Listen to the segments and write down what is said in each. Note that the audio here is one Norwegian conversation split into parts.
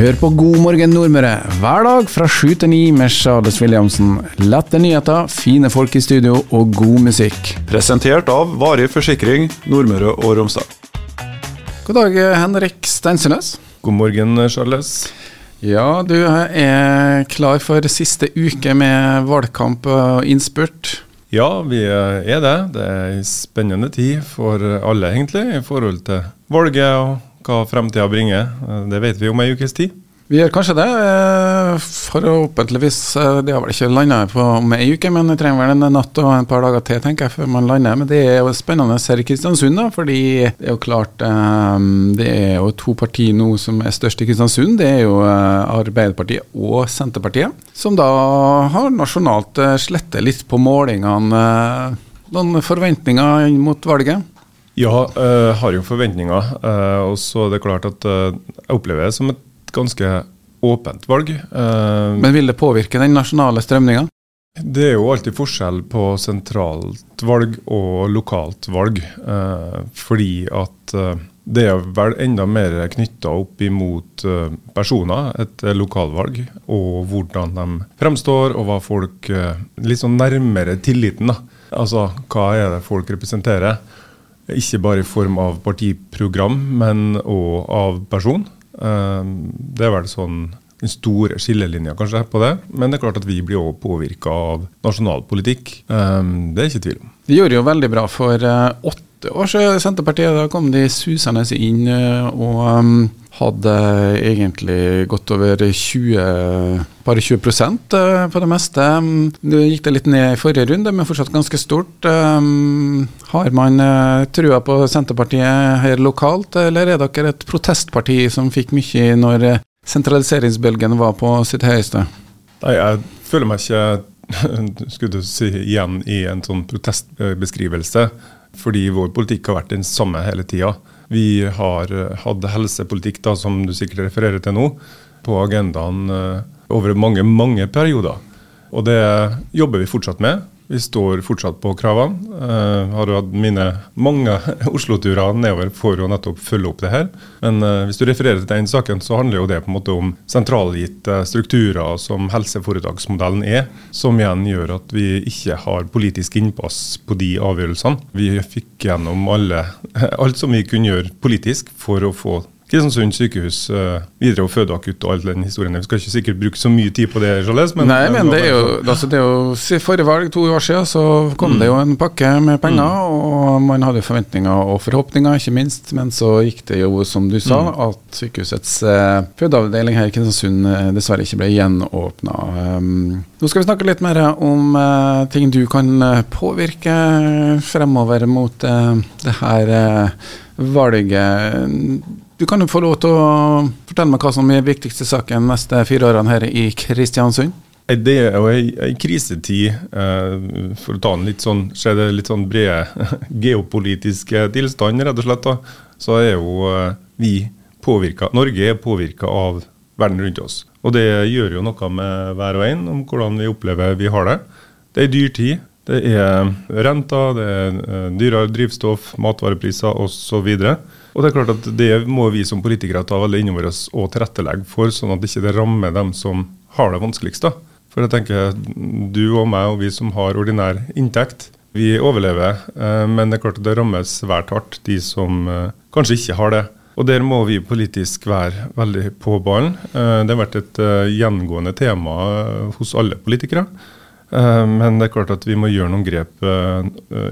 Hør på God morgen Nordmøre hver dag fra sju til ni med Charles Williamsen. Lette nyheter, fine folk i studio og god musikk. Presentert av Varig forsikring Nordmøre og Romsdal. God dag, Henrik Steinsenes. God morgen, Charles. Ja, du er klar for siste uke med valgkamp og innspurt. Ja, vi er det. Det er en spennende tid for alle, egentlig, i forhold til valget og hva fremtida bringer. Det vet vi om ei ukes tid. Vi gjør kanskje det. eh, Forhåpentligvis. eh, Det har vel ikke landa på om ei uke, men det trenger vel en natt og en par dager til tenker jeg, før man lander. Men det er jo spennende her i Kristiansund, da, fordi det er jo klart eh, Det er jo to partier nå som er størst i Kristiansund. Det er jo eh, Arbeiderpartiet og Senterpartiet, som da har nasjonalt eh, slettet litt på målingene. eh, Noen forventninger mot valget? Ja, jeg har jo forventninger. eh, og så er det klart at eh, jeg opplever det som et ganske åpent valg. Eh, Men vil det påvirke den nasjonale strømninga? Det er jo alltid forskjell på sentralt valg og lokalt valg. Eh, fordi at eh, det er vel enda mer knytta opp imot eh, personer, et eh, lokalvalg, og hvordan de fremstår, og hva folk eh, Litt sånn nærmere tilliten, da. Altså hva er det folk representerer? Ikke bare i form av partiprogram, men òg av person. Eh, Det er vel sånn den store skillelinja kanskje på det. Men det er klart at vi blir også påvirka av nasjonal politikk. Eh, Det er ikke tvil om. Vi gjorde jo veldig bra for eh, åtte år siden, Senterpartiet. Da kom de susende inn eh, og um, hadde egentlig gått over 20, bare 20 eh, på det meste. Det Nå gikk det litt ned i forrige runde, men fortsatt ganske stort. Um, har man uh, trua på Senterpartiet her lokalt, eller er dere et protestparti som fikk mye når eh, sentraliseringsbølgen var på sitt høyeste? Nei, jeg føler meg ikke skulle du si, igjen i en sånn protestbeskrivelse. Fordi vår politikk har vært den samme hele tida. Vi har eh, hatt helsepolitikk, da, som du sikkert refererer til nå, på agendaen eh, over mange, mange perioder. Og det jobber vi fortsatt med. Vi står fortsatt på kravene. Uh, har jo hatt mine mange Oslo-turer nedover for å nettopp følge opp det her. Men uh, hvis du refererer til den saken, så handler jo det på en måte om sentralgitte strukturer som helseforetaksmodellen er, som igjen gjør at vi ikke har politisk innpass på de avgjørelsene. Vi fikk gjennom alle, alt som vi kunne gjøre politisk for å få Kristiansund sykehus uh, videre og fødeakutt og all den historien. Vi skal ikke sikkert bruke så mye tid på det, Charles. Men, Nei, men det er jo, altså det er jo Forrige valg, to år siden, så kom det jo en pakke med penger. Og man hadde forventninger og forhåpninger, ikke minst. Men så gikk det jo, som du sa, at sykehusets eh, fødeavdeling her i Kristiansund eh, dessverre ikke ble gjenåpna. Um, nå skal vi snakke litt mer om uh, ting du kan eh, påvirke fremover mot uh, det her uh, valget. Du kan jo få lov til å fortelle meg hva som er viktigste saken neste fire årene her i Kristiansund. Det er jo ei, krisetid, eh, for å ta en litt sånn, se det litt sånn brede geopolitiske tilstand, rett og slett. da, Så er jo eh, vi påvirka, Norge er påvirka av verden rundt oss. Og det gjør jo noe med hver og en, om hvordan vi opplever vi har det. Det er ei dyrtid. Det er renter, det er eh, dyrere drivstoff, matvarepriser osv. Og det er klart at det må vi som politikere ta veldig inn over oss og tilrettelegge for, sånn at det ikke rammer dem som har det vanskeligst. For jeg tenker, du og meg og vi som har ordinær inntekt, vi overlever. eh, Men det er klart at det rammer svært hardt de som eh, kanskje ikke har det. Og der må vi politisk være veldig på ballen. Eh, Det har vært et gjengående tema hos alle politikere. Men det er klart at vi må gjøre noen grep,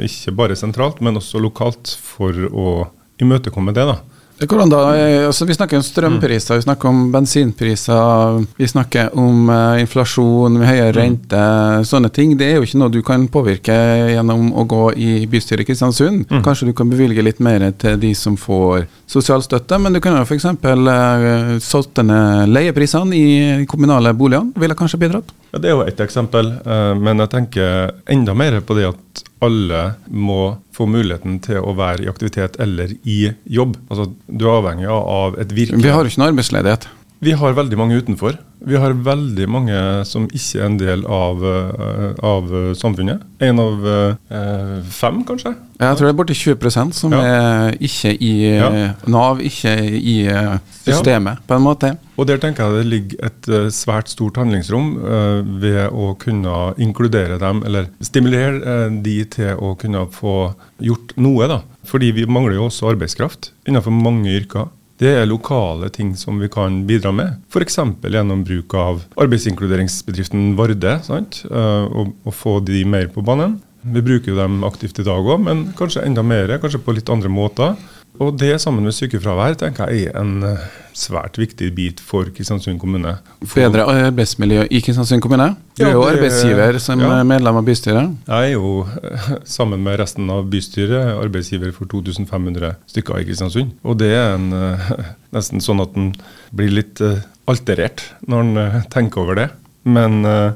ikke bare sentralt, men også lokalt, for å imøtekomme det. da. Hvordan da? Eh, Altså, vi snakker om strømpriser, vi snakker om bensinpriser, vi snakker om uh, inflasjon, høyere rente, sånne ting. Det er jo ikke noe du kan påvirke gjennom å gå i bystyret i Kristiansund. Kanskje du kan bevilge litt mer til de som får sosialstøtte, men du kunne f.eks. Uh, solgt ned leieprisene i kommunale boliger, Ville kanskje bidratt? Ja, Det er jo ett eksempel, uh, men jeg tenker enda mer på det at alle må få muligheten til å være i aktivitet eller i jobb. Altså, Du er avhengig av et virke... Vi har jo ikke noe arbeidsledighet. Vi har veldig mange utenfor. Vi har veldig mange som ikke er en del av, eh, av samfunnet. En av eh, fem, kanskje? Jeg tror det er borti 20% som Ja. er ikke i Ja. Nav, ikke i systemet, systemet, på en måte. Og der tenker jeg det ligger et eh, svært stort handlingsrom eh, ved å kunne inkludere dem, eller stimulere eh, de til å kunne få gjort noe. da. Fordi vi mangler jo også arbeidskraft innenfor mange yrker. Det er lokale ting som vi kan bidra med, f.eks. gjennom bruk av arbeidsinkluderingsbedriften Varde. sant? Eh, og, og få de mer på banen. Vi bruker jo dem aktivt i dag òg, men kanskje enda mer, kanskje på litt andre måter. Og det sammen med sykefravær tenker jeg er en eh, svært viktig bit for Kristiansund kommune. For- Bedre arbeidsmiljø i Kristiansund kommune. Du Ja, er jo arbeidsgiver som ja. medlem av bystyret. Jeg er jo, eh, sammen med resten av bystyret, arbeidsgiver for 2500 stykker i Kristiansund. Og det er en, eh, nesten sånn at en blir litt eh, alterert når en eh, tenker over det. Men eh,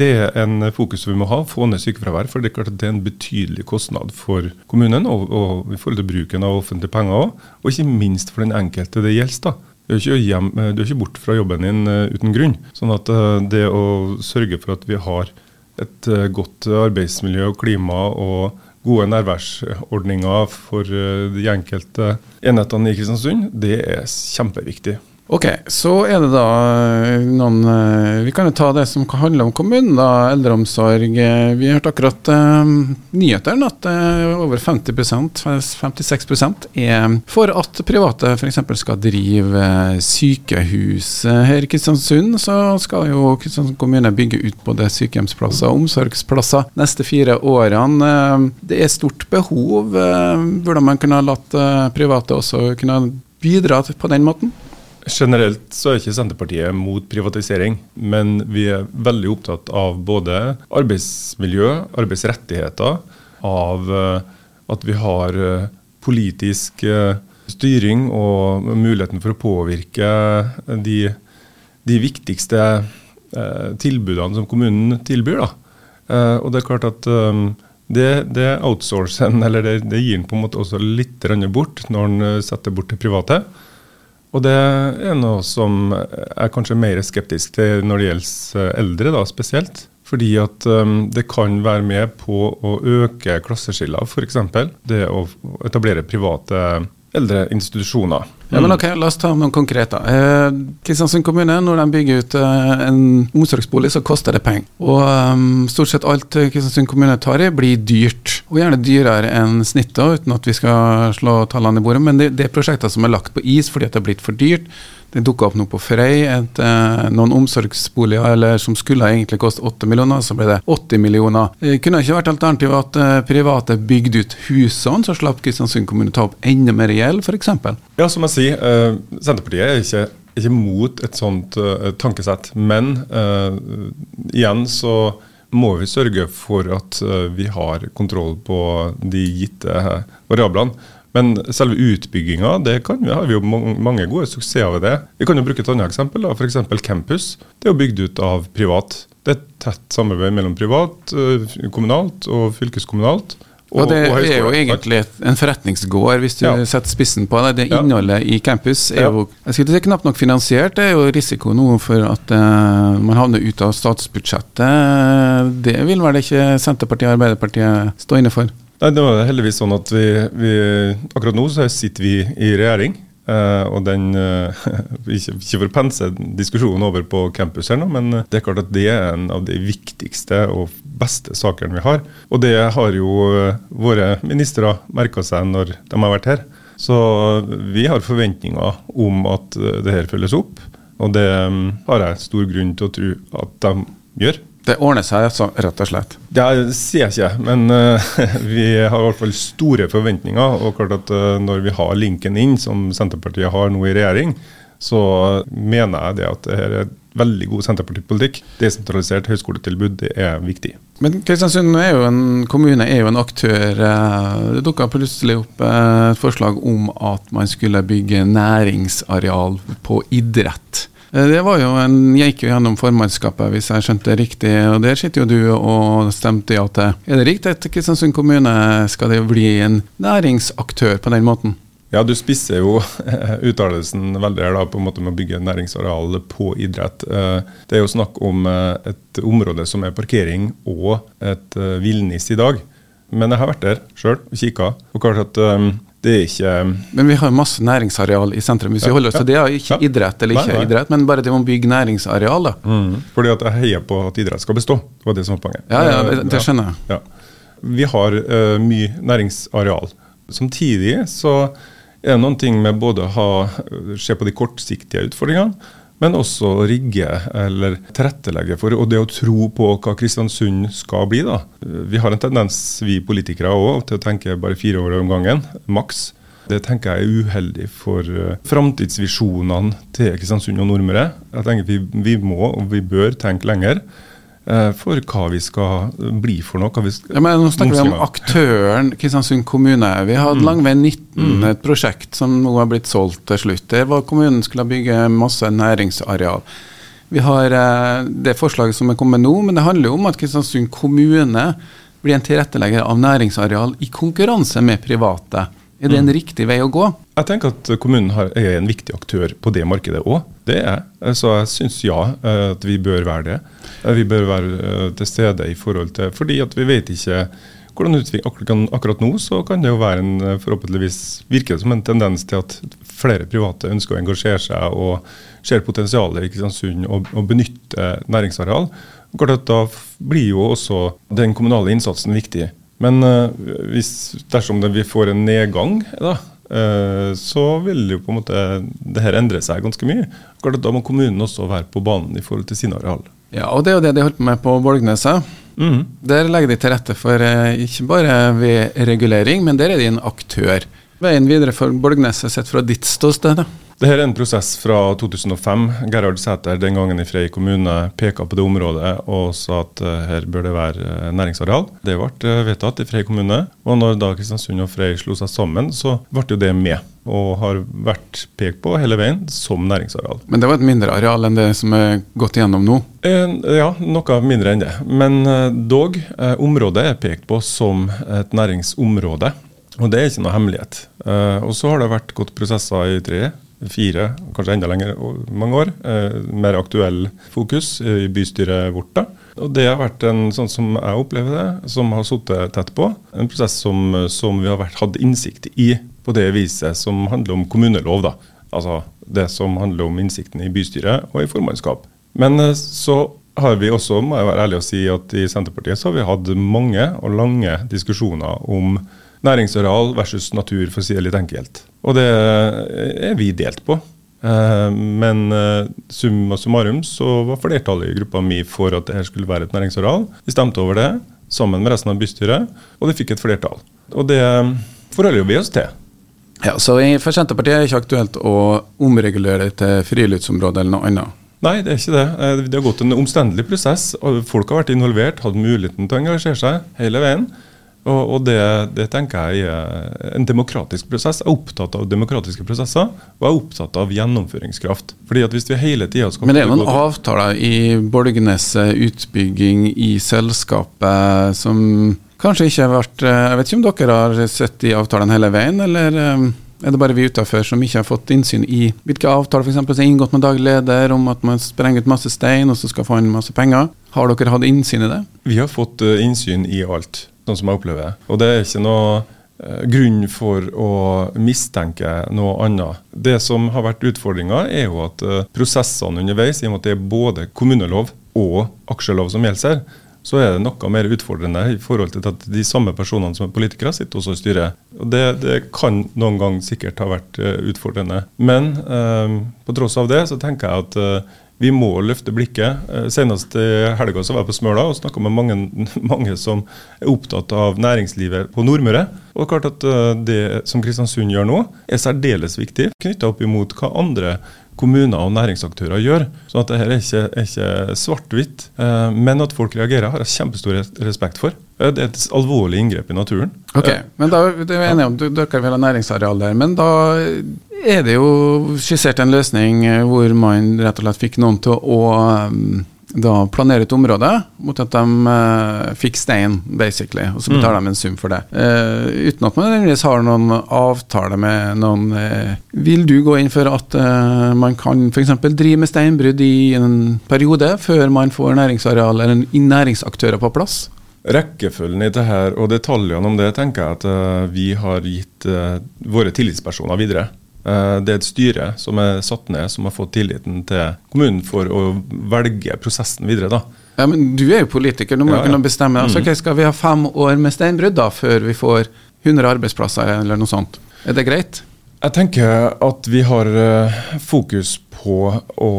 det er en fokus vi må ha, få ned sykefravær. For det er klart at det er en betydelig kostnad for kommunen, og, og i forhold til bruken av offentlige penger òg. Og ikke minst for den enkelte det gjelder. da. Du er hjem, du er ikke bort fra jobben din eh, uten grunn. Sånn at eh, det å sørge for at vi har et eh, godt arbeidsmiljø og klima og gode nærværsordninger for de enkelte enhetene i Kristiansund, det er kjempeviktig. Ok, så er det da eh, noen eh, Vi kan jo ta det som handler om kommunen, da. Eldreomsorg. Eh, Vi hørte akkurat eh, nyhetene at eh, over 50% 56 er for at private f.eks. skal drive eh, sykehus. Eh, Her i Kristiansund så skal jo Kristiansund kommune bygge ut både sykehjemsplasser og omsorgsplasser neste fire årene. Det er stort behov. eh, Hvordan man kunne latt private også kunne bidra på den måten? Generelt så er ikke Senterpartiet mot privatisering, men vi er veldig opptatt av både arbeidsmiljø, arbeidsrettigheter, av eh, at vi har eh, politisk eh, styring og muligheten for å påvirke de, de viktigste tilbudene som kommunen tilbyr. Da. Og det er klart at det, det outsourcer en, eller det, det gir en på en måte også litt bort når en setter bort til private. Og det er noe som jeg er kanskje mer skeptisk til når det gjelder eldre, da spesielt. Fordi at um, det kan være med på å øke klasseskiller, f.eks. Det å etablere private eldreinstitusjoner. Ja, men ok, La oss ta noen konkrete. Eh, Kristiansund kommune, når de bygger ut eh, en omsorgsbolig, så koster det penger. Og um, stort sett alt Kristiansund kommune tar i, blir dyrt. Og gjerne dyrere enn snittet, uten at vi skal slå tallene i bordet. Men det, det er prosjekter som er lagt på is fordi at det er blitt for dyrt. Det dukka opp noe på Frei, et, eh, noen omsorgsboliger eller som skulle egentlig koste 8 millioner, så ble det 80 millioner. Det kunne ikke vært alternativ at eh, private bygde ut husene, så slapp Kristiansund kommune ta opp enda mer gjeld, f.eks. Ja, som jeg sier, eh, Senterpartiet er ikke, ikke mot et sånt eh, tankesett. Men eh, igjen så må vi sørge for at eh, vi har kontroll på de gitte eh, variablene. Men selve utbygginga det kan vi, har vi jo mange, gode suksesser ved det. Vi kan jo bruke et annet eksempel. F.eks. campus. Det er jo bygd ut av privat. Det er et tett samarbeid mellom privat, eh, kommunalt og fylkeskommunalt. Og, det og er jo egentlig en forretningsgård, hvis du Ja. setter spissen på det. Det Ja. i campus er jo jeg skal si knapt nok finansiert. Det er jo risiko nå for at uh, man havner ut av statsbudsjettet. Det vil vel ikke Senterpartiet og Arbeiderpartiet stå inne for? Nei, det var heldigvis sånn at vi, vi Akkurat nå så sitter vi i regjering. Uh, og den uh, Ikke, for å pense diskusjonen over på campus her nå, men det er klart at det er en av de viktigste og beste sakene vi har. Og det har jo eh, våre ministre merka seg når de har vært her. Så vi har forventninger om at det her følges opp. Og det um, har jeg stor grunn til å tro at de gjør. Det ordner seg, altså, rett og slett. Det sier jeg ikke, men uh, vi har i hvert fall store forventninger. Og klart at uh, når vi har linken inn, som Senterpartiet har nå i regjering, så mener jeg det at det her er veldig god Senterpartipolitikk. Desentralisert høyskoletilbud det er viktig. Men Kristiansund er jo en kommune, er jo en aktør. eh, Det dukka plutselig opp et forslag om at man skulle bygge næringsareal på idrett. Eh, Det var jo en, gikk jo gjennom formannskapet, hvis jeg skjønte det riktig. og Der sitter jo du og stemte ja til. Er det riktig at Kristiansund kommune skal det bli en næringsaktør på den måten? Ja, du spisser jo uttalelsen veldig her da, på en måte med å bygge næringsareal på idrett. Eh, det er jo snakk om eh, et område som er parkering og et villnis i dag. Men jeg har vært der sjøl og kikka. Og klart at det er ikke Men vi har masse næringsareal i sentrum. Hvis vi holder oss til det, er ikke ja. idrett eller ikke nei, nei. idrett, men bare det å bygge næringsareal. da. Mm. Fordi at jeg heier på at idrett skal bestå. Det var det som var poenget. Ja, ja, det, det skjønner jeg. Ja. Vi har uh, mye næringsareal. Samtidig så er det noen ting med både å se på de kortsiktige utfordringene, men også rigge eller tilrettelegge for og det å tro på hva Kristiansund skal bli. da. Vi har en tendens, vi politikere òg, til å tenke bare fire år om gangen, maks. Det tenker jeg er uheldig for uh, framtidsvisjonene til Kristiansund og Nordmøre. Jeg tenker vi, vi må og vi bør tenke lenger. Eh, for hva vi skal bli for noe. ja, men nå snakker vi om aktøren Kristiansund kommune. Vi hadde mm. Langvei 19, mm. et prosjekt som nå har blitt solgt til slutt. Det var kommunen skulle bygge masse næringsareal. Vi har eh, det forslaget som er kommet nå, men det handler jo om at Kristiansund kommune blir en tilrettelegger av næringsareal i konkurranse med private. Er det en mm. riktig vei å gå? Jeg tenker at kommunen er en viktig aktør på det markedet òg. Det er jeg. Så jeg syns ja, eh, at vi bør være det. Eh, vi bør være eh, til stede i forhold til Fordi at vi vet ikke hvordan utvikling akkurat nå så kan det jo være en forhåpentligvis virke som en tendens til at flere private ønsker å engasjere seg og ser potensialet i Kristiansund og, og benytte næringsareal. Da blir jo også den kommunale innsatsen viktig. Men uh, hvis, dersom det, vi får en nedgang, da, uh, så vil jo på en måte det her endre seg ganske mye. Da må kommunen også være på banen i forhold til sine areal. Ja, og det er jo det de holder på med på Bolgneset. Mm. Der legger de til rette for uh, ikke bare ved regulering, men der er de en aktør. Veien videre for Bolgneset sett fra ditt ståsted? da? Dette er en prosess fra 2005. Gerhard Sæter, den gangen i Frei kommune, peka på det området og sa at uh, her bør det være uh, næringsareal. Det ble uh, vedtatt i Frei kommune. Og når da Kristiansund og Frei slo seg sammen, så ble jo det med. Og har vært pekt på hele veien som næringsareal. Men det var et mindre areal enn det som er gått igjennom nå? ja, noe mindre enn det. Men dog, området er pekt på som et næringsområde. Og det er ikke noe hemmelighet. og så har det vært gått prosesser i tre fire, kanskje enda lenger, mange år, eh, mer aktuell fokus i bystyret vårt. da. Og Det har vært en, sånn som jeg opplever det, som har sittet tett på. En prosess som, som vi har vært, hatt innsikt i på det viset som handler om kommunelov. da. Altså det som handler om innsikten i bystyret og i formannskap. Men eh, så har vi også, må jeg være ærlig å si, at i Senterpartiet så har vi hatt mange og lange diskusjoner om næringsareal versus natur, for å si det litt enkelt. Og det er vi delt på. Eh, men eh, summa summarum så var flertallet i gruppa mi for at dette skulle være et næringsareal. Vi stemte over det sammen med resten av bystyret, og det fikk et flertall. Og det forholder vi oss til. Ja, Så for Senterpartiet er det ikke aktuelt å omregulere til friluftsområde eller noe annet? Nei, det er ikke det. Eh, det har gått en omstendelig prosess. Folk har vært involvert, hatt muligheten til å engasjere seg hele veien. Og, og det, det, tenker jeg er en demokratisk prosess. Jeg er opptatt av demokratiske prosesser, og jeg er opptatt av gjennomføringskraft. Fordi at hvis vi hele tiden skal... Men det er noen avtaler i Borgneset, utbygging i selskapet, som kanskje ikke har vært Jeg vet ikke om dere har sett de avtalene hele veien, eller eh, er det bare vi utafor som ikke har fått innsyn i hvilke avtaler f.eks. som er inngått med daglig leder om at man sprenger ut masse stein og så skal få inn masse penger? Har dere hatt innsyn i det? Vi har fått uh, innsyn i alt sånn som jeg opplever det. Og det er ikke noe eh, grunn for å mistenke noe annet. Det som har vært utfordringa, er jo at eh, prosessene underveis, i og med at det er både kommunelov og aksjelov som gjelder her, så er det noe mer utfordrende i forhold til at de samme personene som er politikere, sitter også i styret. Og det, det, kan noen gang sikkert ha vært uh, utfordrende. Men eh, på tross av det så tenker jeg at uh, vi må løfte blikket. Eh, senest i helga var jeg på Smøla og snakka med mange, mange, som er opptatt av næringslivet på Nordmøre. Og klart at eh, Det som Kristiansund gjør nå, er særdeles viktig, knytta opp imot hva andre kommuner og næringsaktører gjør. Så at dette er ikke, er ikke svart-hvitt. Eh, men at folk reagerer, har jeg kjempestor respekt for. Det er et alvorlig inngrep i naturen. Ok, men da er vi enige om dere vil ha næringsareal der. Men da er det jo skissert en løsning hvor man rett og slett fikk noen til å da planere et område mot at de uh, fikk stein, basically, og så betaler mm. de en sum for det. Uh, uten at man nødvendigvis har noen avtale med noen uh, Vil du gå inn for at man kan f.eks. drive med steinbrudd i en periode, før man får næringsareal eller næringsaktører på plass? Rekkefølgen i det her og detaljene om det tenker jeg at vi har gitt våre tillitspersoner videre. Eh, det er et styre som er satt ned, som har fått tilliten til kommunen for å velge prosessen videre. da. Ja, Men du er jo politiker, nå må ja, du kunne bestemme. Altså, mm. okay, skal vi ha fem år med steinbrudd da, før vi får 100 arbeidsplasser eller noe sånt? Er det greit? Jeg tenker at vi har eh, fokus på å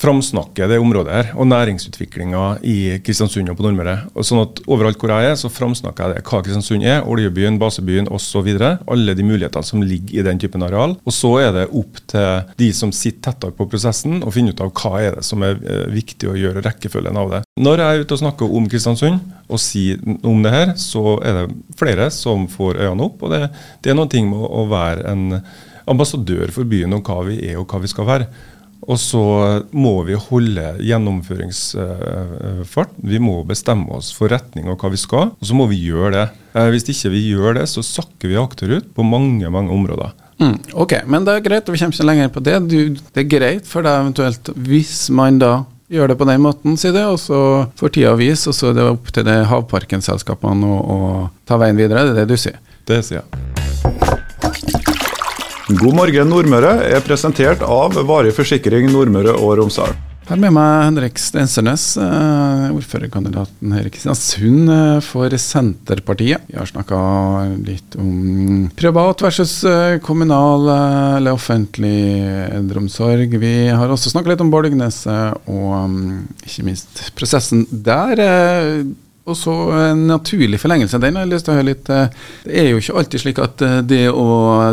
framsnakke det området her, og næringsutviklinga i Kristiansund og på Nordmøre. Og sånn at Overalt hvor jeg er, så framsnakker jeg det, hva Kristiansund er, oljebyen, basebyen osv. Alle de mulighetene som ligger i den typen areal. Og så er det opp til de som sitter tettere på prosessen, å finne ut av hva er det som er eh, viktig å gjøre, rekkefølgen av det. Når jeg er ute og snakker om Kristiansund og sier om det her, så er det flere som får øynene opp. Og det, det er noen ting med å være en ambassadør for byen om hva vi er og hva vi skal være. Og så må vi holde gjennomføringsfart. Vi må bestemme oss for retning og hva vi skal, og så må vi gjøre det. Eh, hvis ikke vi gjør det, så sakker vi akterut på mange mange områder. Mm, ok, men det er greit, vi kommer ikke lenger på det. Du, det er greit for deg eventuelt, hvis man da gjør det på den måten, sier det, og så får tida vise, og så er det opp til det havparkenselskapene å, å ta veien videre. Det er det du sier? Det sier jeg. God morgen Nordmøre er presentert av Varig forsikring Nordmøre og Romsdal. Her med meg Henrik Stensernes, eh, ordførerkandidaten her i Kristiansund eh, for Senterpartiet. Vi har snakka litt om privat versus eh, kommunal eller offentlig eldreomsorg. Vi har også snakka litt om Borgneset og mm, ikke minst prosessen der. Og så en naturlig forlengelse av den. Jeg har lyst til å høre litt eh, Det er jo ikke alltid slik at eh, det å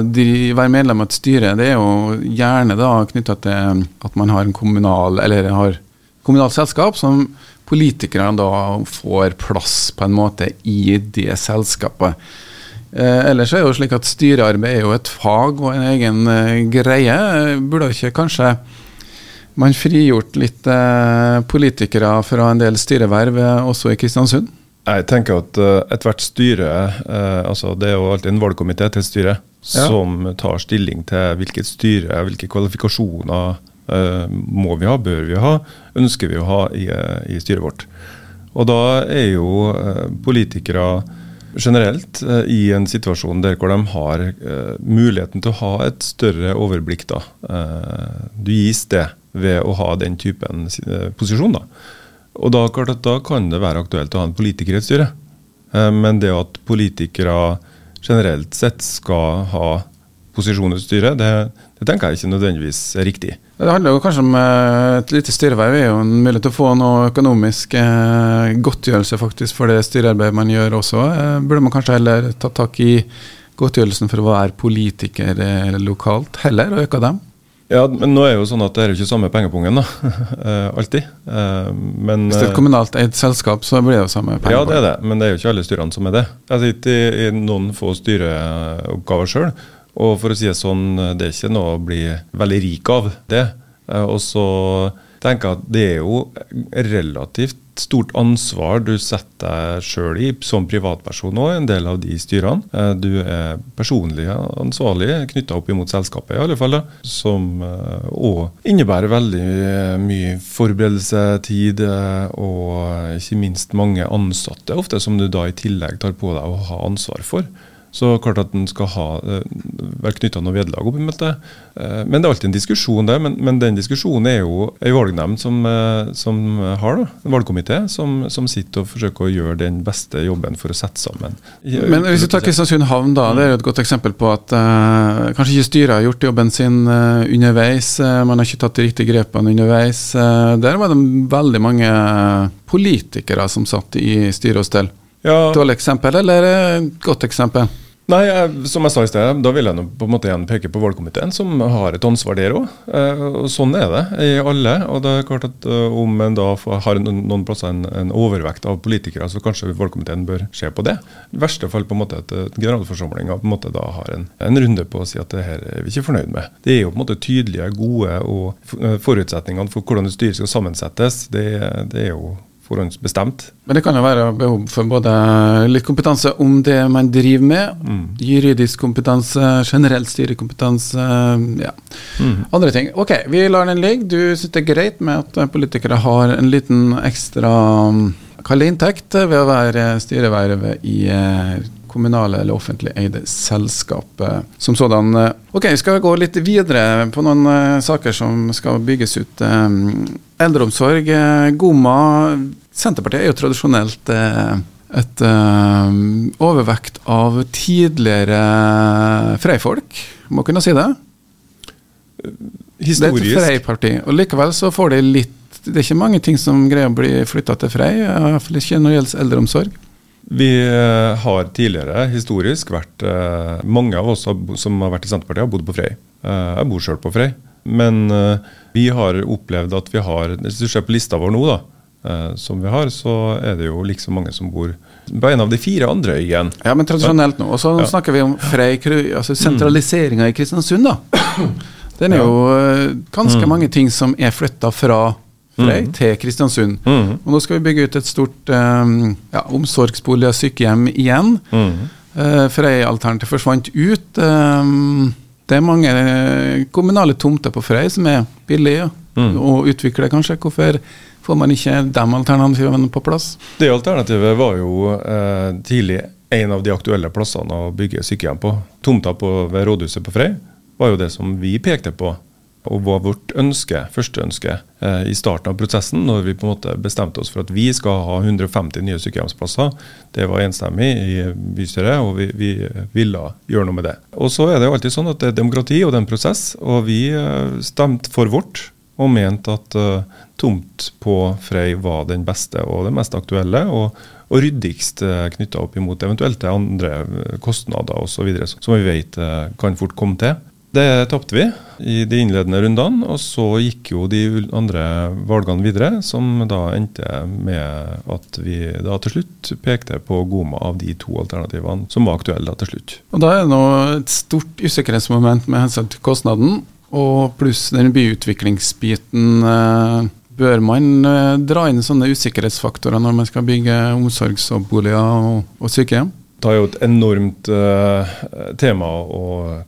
være medlem av et styre, det er jo gjerne da knytta til at man har en kommunal eller har kommunalt selskap som politikerne da får plass på en måte i det selskapet. Eh, ellers er det jo slik at styrearbeid er jo et fag og en egen eh, greie. Burde ikke kanskje man frigjort litt eh, politikere fra en del styreverv eh, også i Kristiansund? Jeg tenker at uh, ethvert styre altså Det er jo alltid en valgkomité til styret ja. som tar stilling til hvilket styre, hvilke kvalifikasjoner må vi ha, bør vi ha, ønsker vi å ha i, i styret vårt. Og da er jo politikere generelt i en situasjon der hvor de har muligheten til å ha et større overblikk. da. du gis det ved å ha den typen eh, posisjon. Da. Og da, da, kan det være aktuelt å ha en politiker i et styre. Eh, men det at politikere generelt sett skal ha posisjon i et styre, det, det, tenker jeg ikke nødvendigvis er riktig. Det handler jo kanskje om eh, et lite styreverv er jo en mulighet til å få noe økonomisk godtgjørelse faktisk for det styrearbeidet man gjør også. Burde man kanskje heller tatt tak i godtgjørelsen for å være politiker lokalt, heller, og øke dem? Ja, men nå er jo sånn at det er jo ikke samme pengepungen, da. Eh, alltid. Eh, men, Hvis det er et eh, kommunalt eid selskap, så blir det jo samme pengepung. Ja, det er det, men det er jo ikke alle styrene som er det. Jeg sitter i, i noen få styreoppgaver sjøl, og for å si det sånn, det er ikke noe å bli veldig rik av det. Og så tenker at det er jo relativt stort ansvar du setter deg sjøl i som privatperson òg, en del av de styrene. Eh, du er personlig ansvarlig knytta opp imot selskapet, i alle fall. Som òg eh, innebærer veldig mye forberedelsetid eh, og ikke minst mange ansatte, ofte som du da i tillegg tar på deg å ha ansvar for. Så klart at den skal ha, eh, være knytta noe vederlag opp mot det. Eh, men det er alltid en diskusjon der. Men, men den diskusjonen er jo ei valgnemnd som, eh, som, har da, en valgkomité som, som, sitter og forsøker å gjøre den beste jobben for å sette sammen. Men hvis vi tar Kristiansund havn, da. Det er jo et godt eksempel på at uh, kanskje ikke styret har gjort jobben sin uh, underveis. Uh, man har ikke tatt de riktige grepene underveis. der var det veldig mange politikere som satt i styre og stell. Ja. Dårlig eksempel eller godt eksempel? Nei, jeg, som jeg sa i sted, da vil jeg nå på en måte igjen peke på valgkomiteen, som har et ansvar der òg. Eh, sånn er det i alle. og det er klart at uh, Om en da har noen, noen plasser en, en, overvekt av politikere, så kanskje valgkomiteen bør se på det. I verste fall på en måte at generalforsamlinga på en måte da har en, en, runde på å si at det her er vi ikke fornøyd med. Det er jo på en måte tydelige, gode og forutsetningene for hvordan et styre skal sammensettes. Det, det er jo forhåndsbestemt. Men det kan jo være behov for både litt kompetanse om det man driver med, mm. juridisk kompetanse, generell styrekompetanse, ja. Mm. andre ting. Ok, vi lar den ligge. Du syns det er greit med at politikere har en liten ekstra kall inntekt ved å være styrevervet i eh, kommunale eller offentlig eide selskap som sådan. Ok, vi skal gå litt videre på noen uh, saker som skal bygges ut. Eldreomsorg, Goma. Senterpartiet er jo tradisjonelt uh, et overvekt av tidligere Frei-folk, må kunne si det? Historisk. Det er et Frei-parti. Og likevel så får de litt Det er ikke mange ting som greier å bli flytta til Frei, iallfall ikke når det gjelder eldreomsorg. Vi eh, har tidligere historisk vært eh, Mange av oss som har vært i Senterpartiet, har bodd på Frei. Eh, jeg bor sjøl på Frei. Men vi har opplevd at vi har Hvis du ser på lista vår nå, da, som vi har, så er det jo liksom mange som bor på en av de fire andre øyene. Ja, men tradisjonelt nå. Og så ja. snakker vi om Frei, altså sentraliseringa i Kristiansund, da. Den er jo ganske mm. mange ting som er flytta fra Frei mm. til Kristiansund. Mm. Og nå skal vi bygge ut et stort um, ja, omsorgsbolig og sykehjem igjen. Mm. Uh, Frei-alternativet forsvant ut. Um, det er mange kommunale tomter på Frei som er billige mm. å utvikle, kanskje. Hvorfor får man ikke de alternativene på plass? Det alternativet var jo eh, tidlig en av de aktuelle plassene å bygge sykehjem på. Tomta på, ved rådhuset på Frei var jo det som vi pekte på og var vårt ønske, første ønske eh, i starten av prosessen, når vi på en måte bestemte oss for at vi skal ha 150 nye sykehjemsplasser. Det var enstemmig i bystyret, og vi, vi, ville gjøre noe med det. Og Så er det jo alltid sånn at det er demokrati og det er en prosess, og vi eh, stemte for vårt. Og mente at uh, tomt på Frei var den beste og den mest aktuelle. og og ryddigst uh, knytta opp imot eventuelt andre kostnader osv. som vi vet uh, kan fort komme til. Det tapte vi i de innledende rundene, og så gikk jo de andre valgene videre, som da endte med at vi da til slutt pekte på Goma av de to alternativene som var aktuelle da til slutt. Og Da er det nå et stort usikkerhetsmoment med hensyn til kostnaden, og pluss den byutviklingsbiten. Eh, bør man eh, dra inn sånne usikkerhetsfaktorer når man skal bygge omsorgsboliger og, og sykehjem? Det er jo et enormt uh, tema å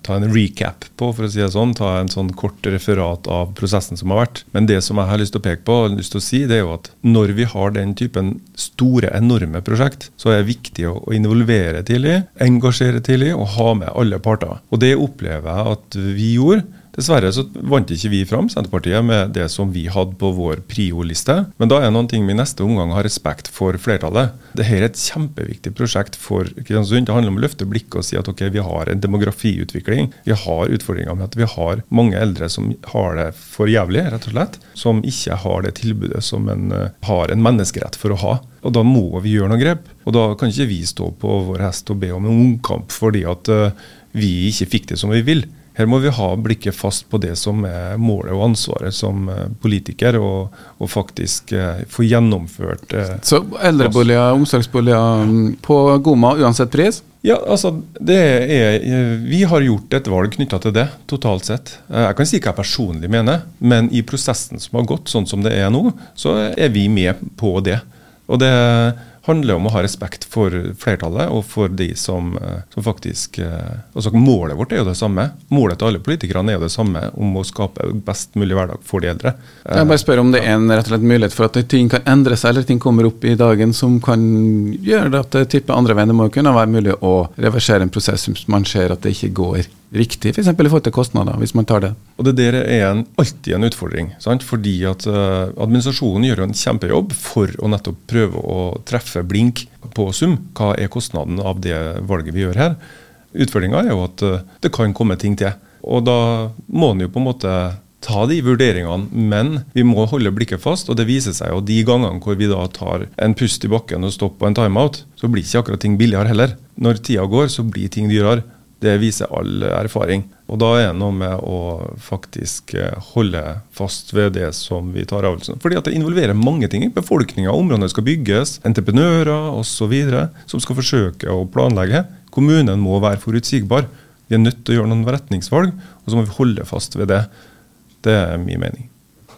ta en recap på, for å si det sånn. Ta en sånn kort referat av prosessen som har vært. Men det som jeg har lyst til å peke på, lyst til å si, det er jo at når vi har den typen store, enorme prosjekt, så er det viktig å, involvere tidlig, engasjere tidlig og ha med alle parter. Og det opplever jeg at vi gjorde. Dessverre så vant ikke vi fram, Senterpartiet, med det som vi hadde på vår prio-liste. Men da er noen ting vi i neste omgang har respekt for flertallet. Dette er et kjempeviktig prosjekt for Kristiansund. Det handler om å løfte blikket og si at ok, vi har en demografiutvikling. Vi har utfordringer med at vi har mange eldre som har det for jævlig, rett og slett. Som ikke har det tilbudet som en uh, har en menneskerett for å ha. Og da må vi gjøre noen grep. Og da kan ikke vi stå på vår hest og be om en omkamp fordi at uh, vi ikke fikk det som vi vil. Her må vi ha blikket fast på det som er målet og ansvaret som eh, politiker, og, og faktisk eh, få gjennomført eh, Så eldreboliger, omsorgsboliger mm, på Goma uansett pris? Ja, altså, er, eh, Vi har gjort et valg knytta til det, totalt sett. Jeg kan si hva jeg personlig mener, men i prosessen som har gått sånn som det er nå, så er vi med på det. Og det handler om å ha respekt for flertallet og for de som, eh, som faktisk eh, altså Målet vårt er jo det samme. Målet til alle politikerne er jo det samme, om å skape best mulig hverdag for de eldre. Jeg bare spør om det er en rett og slett mulighet for at ting kan endre seg, eller ting kommer opp i dagen som kan gjøre det at det tipper andre veien. Det må kunne være mulig å reversere en prosess hvis man ser at det ikke går riktig, f.eks. I forhold til kostnader, hvis man tar det. Og Det der er en, alltid en utfordring. Sant? Fordi at uh, Administrasjonen gjør en kjempejobb for å nettopp prøve å treffe blink på sum. Hva er kostnaden av det valget vi gjør her? Utfordringa er jo at uh, det kan komme ting til. Og da må en jo på en måte ta de vurderingene, men vi må holde blikket fast. Og det viser seg jo de gangene hvor vi da tar en pust i bakken og stopper en timeout, så blir ikke akkurat ting billigere heller. Når tida går, så blir ting dyrere. Det viser all erfaring. Og da er det noe med å faktisk eh, holde fast ved det som vi tar avgjørelsen. Fordi at det involverer mange ting. Befolkninga, områdene skal bygges, entreprenører osv. som skal forsøke å planlegge. Kommunen må være forutsigbar. Vi er nødt til å gjøre noen retningsvalg, og så må vi holde fast ved det. Det er min mening.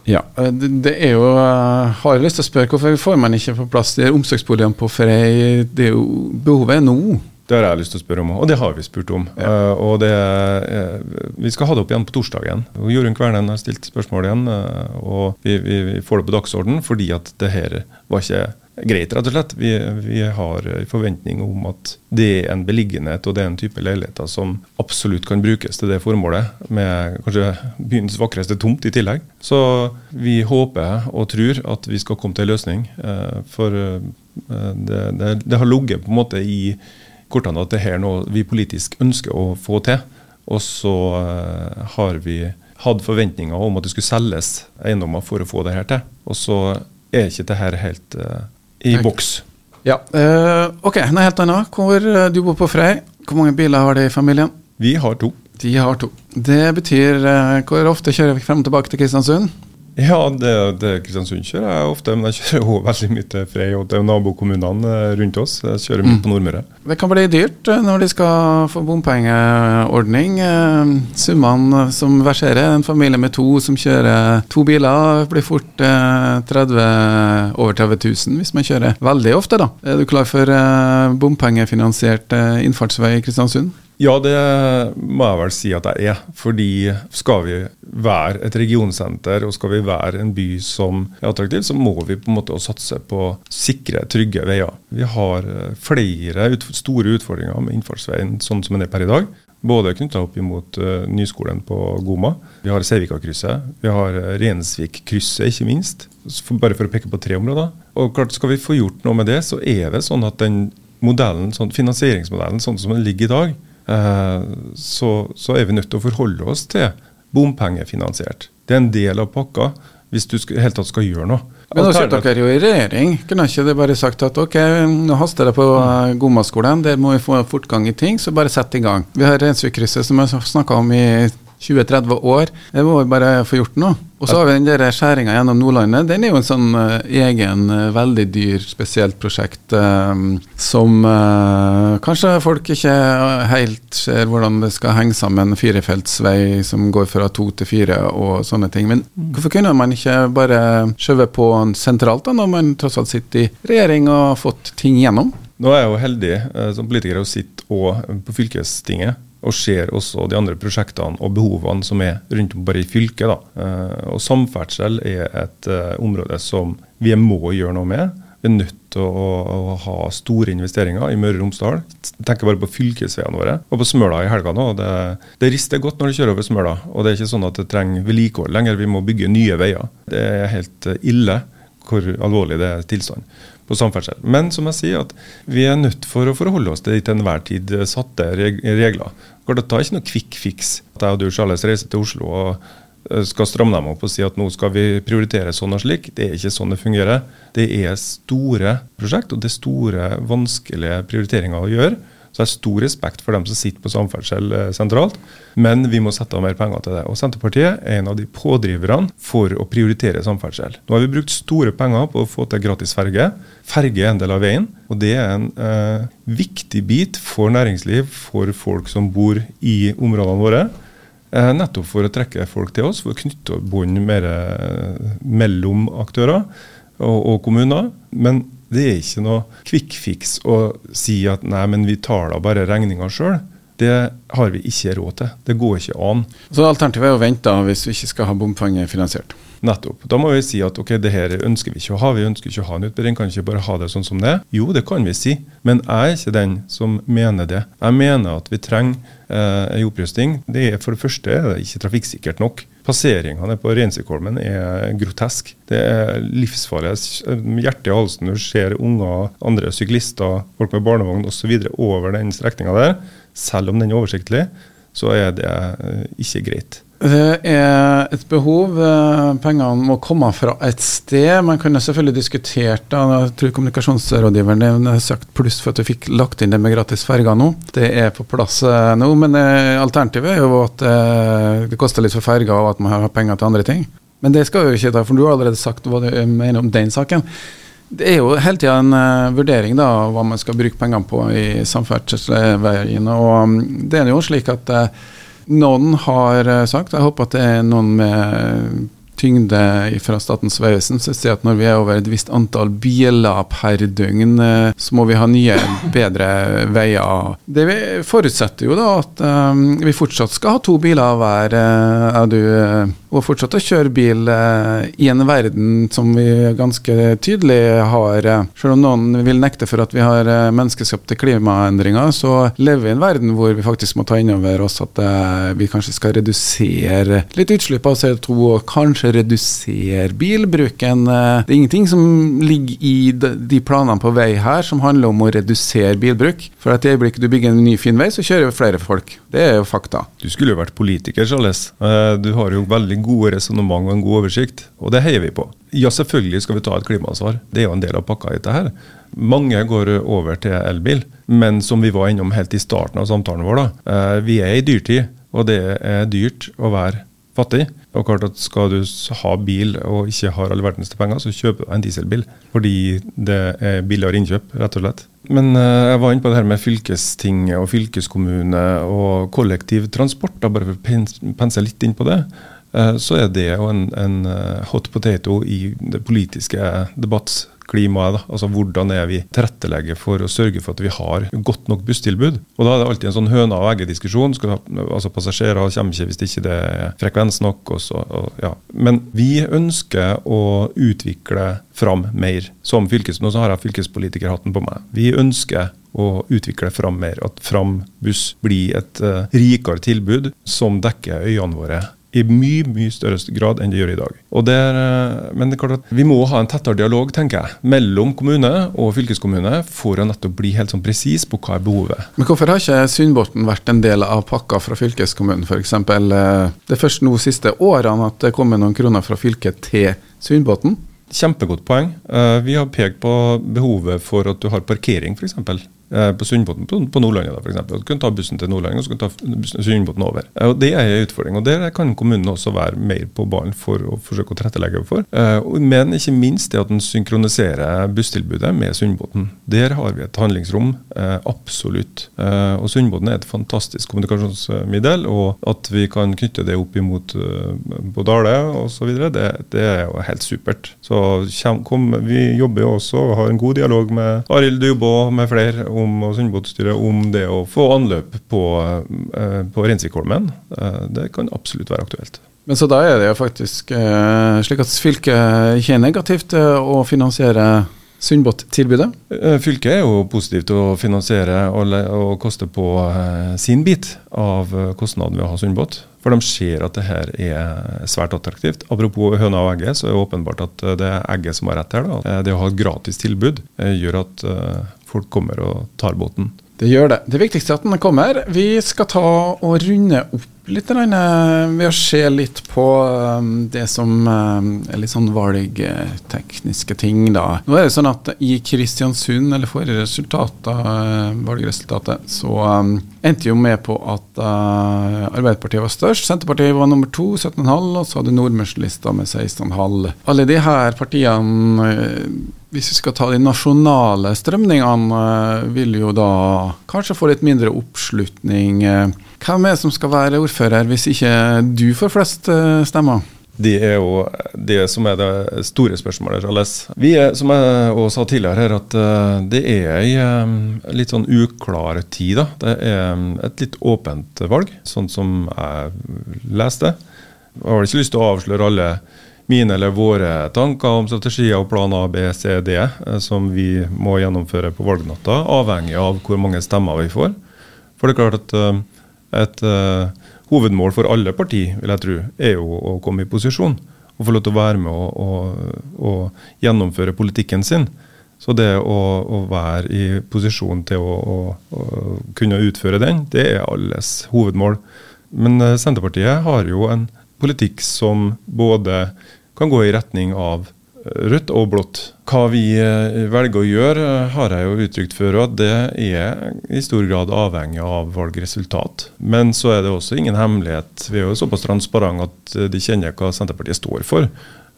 Ja, eh, det er jo eh, Har jeg lyst til å spørre hvorfor får man ikke på plass de omsorgsboligene på Frei? Det er jo behovet er nå. Det har jeg lyst til å spørre om, og det har vi spurt om. Ja. Uh, og det, uh, Vi skal ha det opp igjen på torsdagen. Jorunn Kvernen har stilt spørsmål igjen, uh, og vi, vi, vi, får det på dagsorden fordi at det her var ikke greit, rett og slett. Vi, vi har en forventning om at det er en beliggenhet og det er en type leiligheter som absolutt kan brukes til det formålet, med kanskje byens vakreste tomt i tillegg. Så vi håper og tror at vi skal komme til en løsning. For det, det, det har ligget på en måte i kortene at det her noe vi politisk ønsker å få til. Og så uh, har vi hatt forventninger om at det skulle selges eiendommer for å få det her til. Og så er ikke det her helt uh, i boks. Ja, uh, ok, noe helt annet. Hvor Du bor på Frei. Hvor mange biler har de i familien? Vi har to. De har to. Det betyr Hvor ofte kjører vi frem og tilbake til Kristiansund? Ja, det, det Kristiansund kjører jeg ofte, men jeg kjører også veldig mye til Frei og til nabokommunene eh, rundt oss. Jeg kjører mye mm. på Nordmøre. Det kan bli dyrt eh, når de skal få bompengeordning. Eh, summene som verserer, en familie med to som kjører to biler, blir fort 30, over 30 000 hvis man kjører veldig ofte, da. Er du klar for bompengefinansiert innfartsvei i Kristiansund? Ja, det må jeg vel si at jeg er. Fordi skal vi være et regionsenter og skal vi være en by som er attraktiv, så må vi på en måte satse på sikre, trygge veier. Vi har eh, flere ut, store utfordringer med innfartsveien sånn som den er per i dag. Både knytta opp imot uh, Nyskolen på Goma. Vi har Seivika-krysset. Vi har uh, Rensvik-krysset, ikke minst. Bare for å peke på tre områder. Og klart Skal vi få gjort noe med det, så er det sånn at den modellen, sånn, finansieringsmodellen sånn som den ligger i dag, Eh, så, så, er vi nødt til å forholde oss til bompengefinansiert. Det er en del av pakka hvis du skal, helt tatt skal gjøre noe. Men nå sitter dere jo i regjering. Kunne ikke det bare sagt at ok, nå haster det på Gomaskolen, der må vi få fortgang i ting, så bare sett i gang. Vi har Rensvikkrysset som jeg snakka om i 20-30 år. Det må vi bare få gjort nå. Og så har vi den der skjæringa gjennom Nordlandet. Den er jo en sånn uh, egen, uh, veldig dyr, spesielt prosjekt uh, som kanskje folk ikke helt ser hvordan det skal henge sammen. Firefeltsvei som går fra to til fire og sånne ting. Men hvorfor kunne man ikke bare skjøve på sentralt, da, når man tross alt sitter i regjering og har fått ting gjennom? Nå er jeg jo heldig som politiker å sitte òg på fylkestinget og ser også de andre prosjektene og behovene som er rundt om bare i fylket. Da. og Samferdsel er et uh, område som vi må gjøre noe med. Vi er nødt til å, å, ha store investeringer i Møre og Romsdal. Tenker bare på fylkesveiene våre. Og på Smøla i helga nå. Det, det, rister godt når du kjører over Smøla. Og det er ikke sånn at det trenger vedlikehold lenger. Vi må bygge nye veier. Det er helt ille hvor alvorlig det er tilstand på samferdsel. Men som jeg sier, at vi er nødt for å forholde oss til de til enhver tid satte regler. Det tar ikke noe quick fix at jeg og du Charles, reiser til Oslo og eh, skal stramme dem opp og si at nå skal vi prioritere sånn og slik. Det er ikke sånn det fungerer. Det er store prosjekt, og det er store, vanskelige prioriteringer å gjøre. Så jeg har stor respekt for dem som sitter på samferdsel eh, sentralt, men vi må sette av mer penger til det. Og Senterpartiet er en av de pådriverne for å prioritere samferdsel. Nå har vi brukt store penger på å få til gratis ferge. Ferge er en del av veien, og det er en eh, viktig bit for næringsliv, for folk som bor i områdene våre. Eh, nettopp for å trekke folk til oss, for å knytte bånd mer eh, mellom aktører og, og kommuner. Men det er ikke noe kvikkfiks å si at nei, men vi tar da bare regninga sjøl. Det har vi ikke råd til. Det går ikke an. Så alternativet er å vente hvis vi ikke skal ha bompengefinansiert? Nettopp. Da må vi si at ok, det her ønsker vi ikke å ha. Vi ønsker ikke å ha en utbedring. Kan ikke bare ha det sånn som det er? Jo, det kan vi si. Men jeg er ikke den som mener det. Jeg mener at vi trenger eh, en opprusting. Det er For det første er det ikke trafikksikkert nok. Passeringene på Reinsikholmen er grotesk. Det er livsfarlig. Hjertet i halsen når du ser unger, andre syklister, folk med barnevogn osv. over den strekninga der. Selv om den er oversiktlig, så er det ikke greit. Det er et behov. eh, Pengene må komme fra et sted. Man kunne selvfølgelig diskutert det. Jeg tror kommunikasjonsrådgiveren har sagt pluss for at du fikk lagt inn det med gratis ferger nå. Det er på plass eh, nå, men eh, alternativet er jo at det koster litt for ferger, og at man har penger til andre ting. Men det skal jo ikke ta, for du har allerede sagt hva du mener om den saken. Det er jo hele tida en uh, vurdering da, hva man skal bruke pengene på i samferdselsveiene. Og um, det er jo slik at eh, noen har eh, sagt, jeg håper at det er noen med tyngde fra Statens vegvesen som sier at når vi er over et visst antall biler per døgn, eh, så må vi ha nye, bedre veier. Det vi forutsetter jo da at um, vi fortsatt skal ha to biler hver, eh, er du, eh, og fortsatt å kjøre bil uh, i en verden som vi ganske tydelig har eh, Selv om noen vil nekte for at vi har eh, menneskeskapte klimaendringer, så lever vi i en verden hvor vi faktisk må ta inn over oss at uh, vi kanskje skal redusere litt utslipp av CO2, og kanskje redusere bilbruken. Eh, Det er ingenting som ligger i de planene på vei her som handler om å redusere bilbruk. For at i øyeblikket du bygger en ny fin vei, så kjører flere folk. Det er jo fakta. Du skulle jo vært politiker, Charles. Eh, Du har jo veldig gode resonnement og en god oversikt, og det heier vi på. Ja, selvfølgelig skal vi ta et klimaansvar. Det er jo en del av pakka i dette her. Mange går over til elbil, men som vi var innom helt i starten av samtalen vår, da. eh, Vi er i dyrtid, og det er dyrt å være fattig. Og klart at Skal du ha bil og ikke har all verdens penger, så kjøper du en dieselbil. Fordi det er billigere innkjøp, rett og slett. Men eh, jeg var inne på det her med fylkestinget og fylkeskommune og kollektivtransport. Da, bare for å pense litt inn på det. Eh, så er det jo en, en eh, hot potato i det politiske debattklimaet. Da. Altså Hvordan er vi tilrettelegger for å sørge for at vi har godt nok busstilbud. Og Da er det alltid en sånn høna og egget-diskusjon. Altså Passasjerer kommer ikke hvis det ikke er frekvens nok. Og så, og, ja. Men vi ønsker å utvikle fram mer. Som fylkes, nå så har jeg fylkespolitikerhatten på meg. Vi ønsker å utvikle fram mer. At Fram buss blir et uh, rikere tilbud som dekker øynene våre i mye mye større grad enn det gjør i dag. Og det er, eh, men det er klart at vi må ha en tettere dialog tenker jeg, mellom kommune og fylkeskommune for å nettopp bli helt sånn presis på hva er behovet. Men hvorfor har ikke Sundbotn vært en del av pakka fra fylkeskommunen f.eks.? Det er først nå siste årene at det kommer noen kroner fra fylket til Sundbotn. Kjempegodt poeng. Eh, Vi har pekt på behovet for at du har parkering, f.eks. På Sundbotn på, på Nordlandet. eksempel. Du kan ta bussen til Nordlandet og så du ta Sundbotn over. Eh, Og Det er en utfordring. og Der kan kommunen også være mer på ballen for å forsøke å tilrettelegge for. Eh, Men ikke minst det at en synkroniserer busstilbudet med Sundbotn. Der har vi et handlingsrom. eh, Absolutt. Eh, Og Sundbotn er et fantastisk kommunikasjonsmiddel. Og at vi kan knytte det opp imot eh, på Dale osv., det, det er jo helt supert. Så kom, vi jobber jo også og har en god dialog med Arild Dubå med flere om og Sundbåtstyret om det å få anløp på, eh, på Rensvikholmen. Eh, Det kan absolutt være aktuelt. Men så da er det jo faktisk eh, slik at fylket ikke er negativt til å finansiere Sundbåt-tilbudet. Fylket er jo positivt til å finansiere og, og koste på sin bit av kostnaden ved å ha Sundbåt. For de ser at det her er svært attraktivt. Apropos høna og egget, så er det åpenbart at det er egget som har rett her. Da. Det å ha et gratis tilbud gjør at folk kommer og tar båten. Det gjør det. Det viktigste er at den kommer. Vi skal ta og runde opp litt eh, ved å se litt på eh, det som eh, er litt sånn valgtekniske ting, da. Nå er det sånn at i Kristiansund, eller forrige valgresultatet, så endte jo med på at Arbeiderpartiet var størst. Senterpartiet var nummer to, 17,5, og så hadde Nordmørslista med 16,5. Alle de her partiene hvis vi skal ta de nasjonale strømningene, vil jo da kanskje få litt mindre oppslutning. Hvem er det som skal være ordfører hvis ikke du får flest eh, stemmer? Det er jo det som er det store spørsmålet, Charles. Vi er, som jeg også sa tidligere her, at eh, det er ei eh, litt sånn uklar tid. da. Det er et litt åpent valg, sånn som jeg leste. Jeg har ikke lyst til å avsløre alle mine eller våre tanker om strategier og planer A, B, C, D som vi må gjennomføre på valgnatta, avhengig av hvor mange stemmer vi får. For det er klart at et uh, hovedmål for alle partier vil jeg tro, er jo å komme i posisjon og få lov til å være med og, gjennomføre politikken sin. Så det å, å være i posisjon til å, å, å kunne utføre den, det er alles hovedmål. Men eh, Senterpartiet har jo en politikk som både kan gå i retning av rødt og blått. Hva vi eh, velger å gjøre, eh, har jeg jo uttrykt før, at det er i stor grad avhengig av valgresultat. Men så er det også ingen hemmelighet. Vi er jo såpass transparente at eh, de kjenner hva Senterpartiet står for.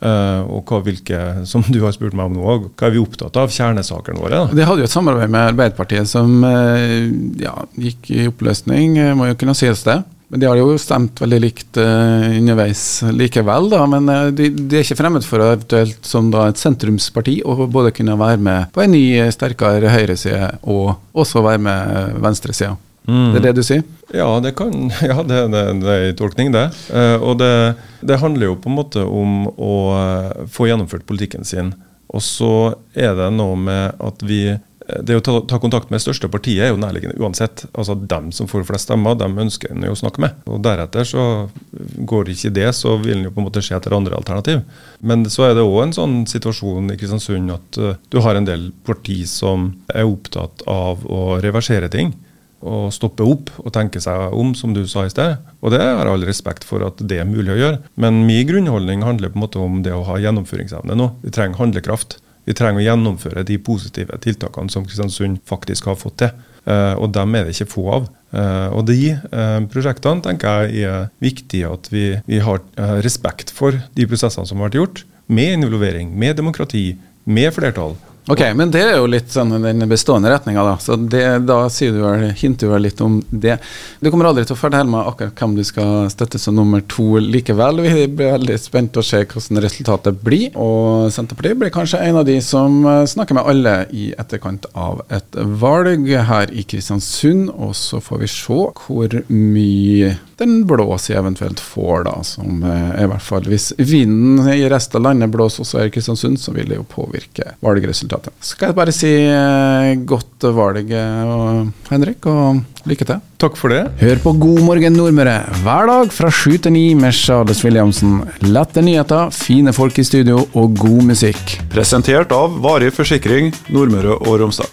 Uh, og hva, hvilke, som du har spurt meg om nå, hva er vi opptatt av? Kjernesakene våre. Da? De hadde jo et samarbeid med Arbeiderpartiet som uh, ja, gikk i oppløsning, må jo kunne sies det. Men De har jo stemt veldig likt uh, underveis likevel, da, men de, de, er ikke fremmed for eventuelt som da et sentrumsparti å både kunne være med på en ny, sterkere høyreside og også være med venstresida. Mm. Det er det du sier? Ja, det, kan, ja, det, det, det er en tolkning, det. Uh, og det, det, handler jo på en måte om å uh, få gjennomført politikken sin. Og så er det noe med at vi det å ta, ta, kontakt med det største partiet er jo nærliggende uansett. Altså Dem som får flest stemmer, dem ønsker en å snakke med. Og Deretter så går ikke det, så vil en jo på en måte se etter andre alternativ. Men så er det òg en sånn situasjon i Kristiansund at uh, du har en del parti som er opptatt av å reversere ting Og stoppe opp og tenke seg om, som du sa i sted. Og det har jeg all respekt for at det er mulig å gjøre. Men min grunnholdning handler på en måte om det å ha gjennomføringsevne nå. Vi trenger handlekraft. Vi trenger å gjennomføre de positive tiltakene som Kristiansund faktisk har fått til. Uh, og dem er det ikke få av. Uh, og de uh, prosjektene tenker jeg er viktig at vi, vi har respekt for de prosessene som har vært gjort, med involvering, med demokrati, med flertall. Ok, men det er jo litt sånn den bestående retninga, da. Så det, da sier du vel, hinter du vel litt om det. Du kommer aldri til å fortelle meg akkurat hvem du skal støtte som nummer to likevel. Vi blir veldig spent å se hvordan resultatet blir. Og Senterpartiet blir kanskje en av de som snakker med alle i etterkant av et valg her i Kristiansund. Og så får vi se hvor mye den blå sida eventuelt får, da. Som i hvert fall Hvis vinden i resten av landet blåser også her i Kristiansund, så vil det jo påvirke valgresultatet resultatet. Skal jeg bare si eh, godt valg, eh, Henrik, og lykke til. Takk for det. Hør på God morgen Nordmøre hver dag fra sju til ni med Charles Williamsen. Lette nyheter, fine folk i studio og god musikk. Presentert av Varig forsikring Nordmøre og Romsdal.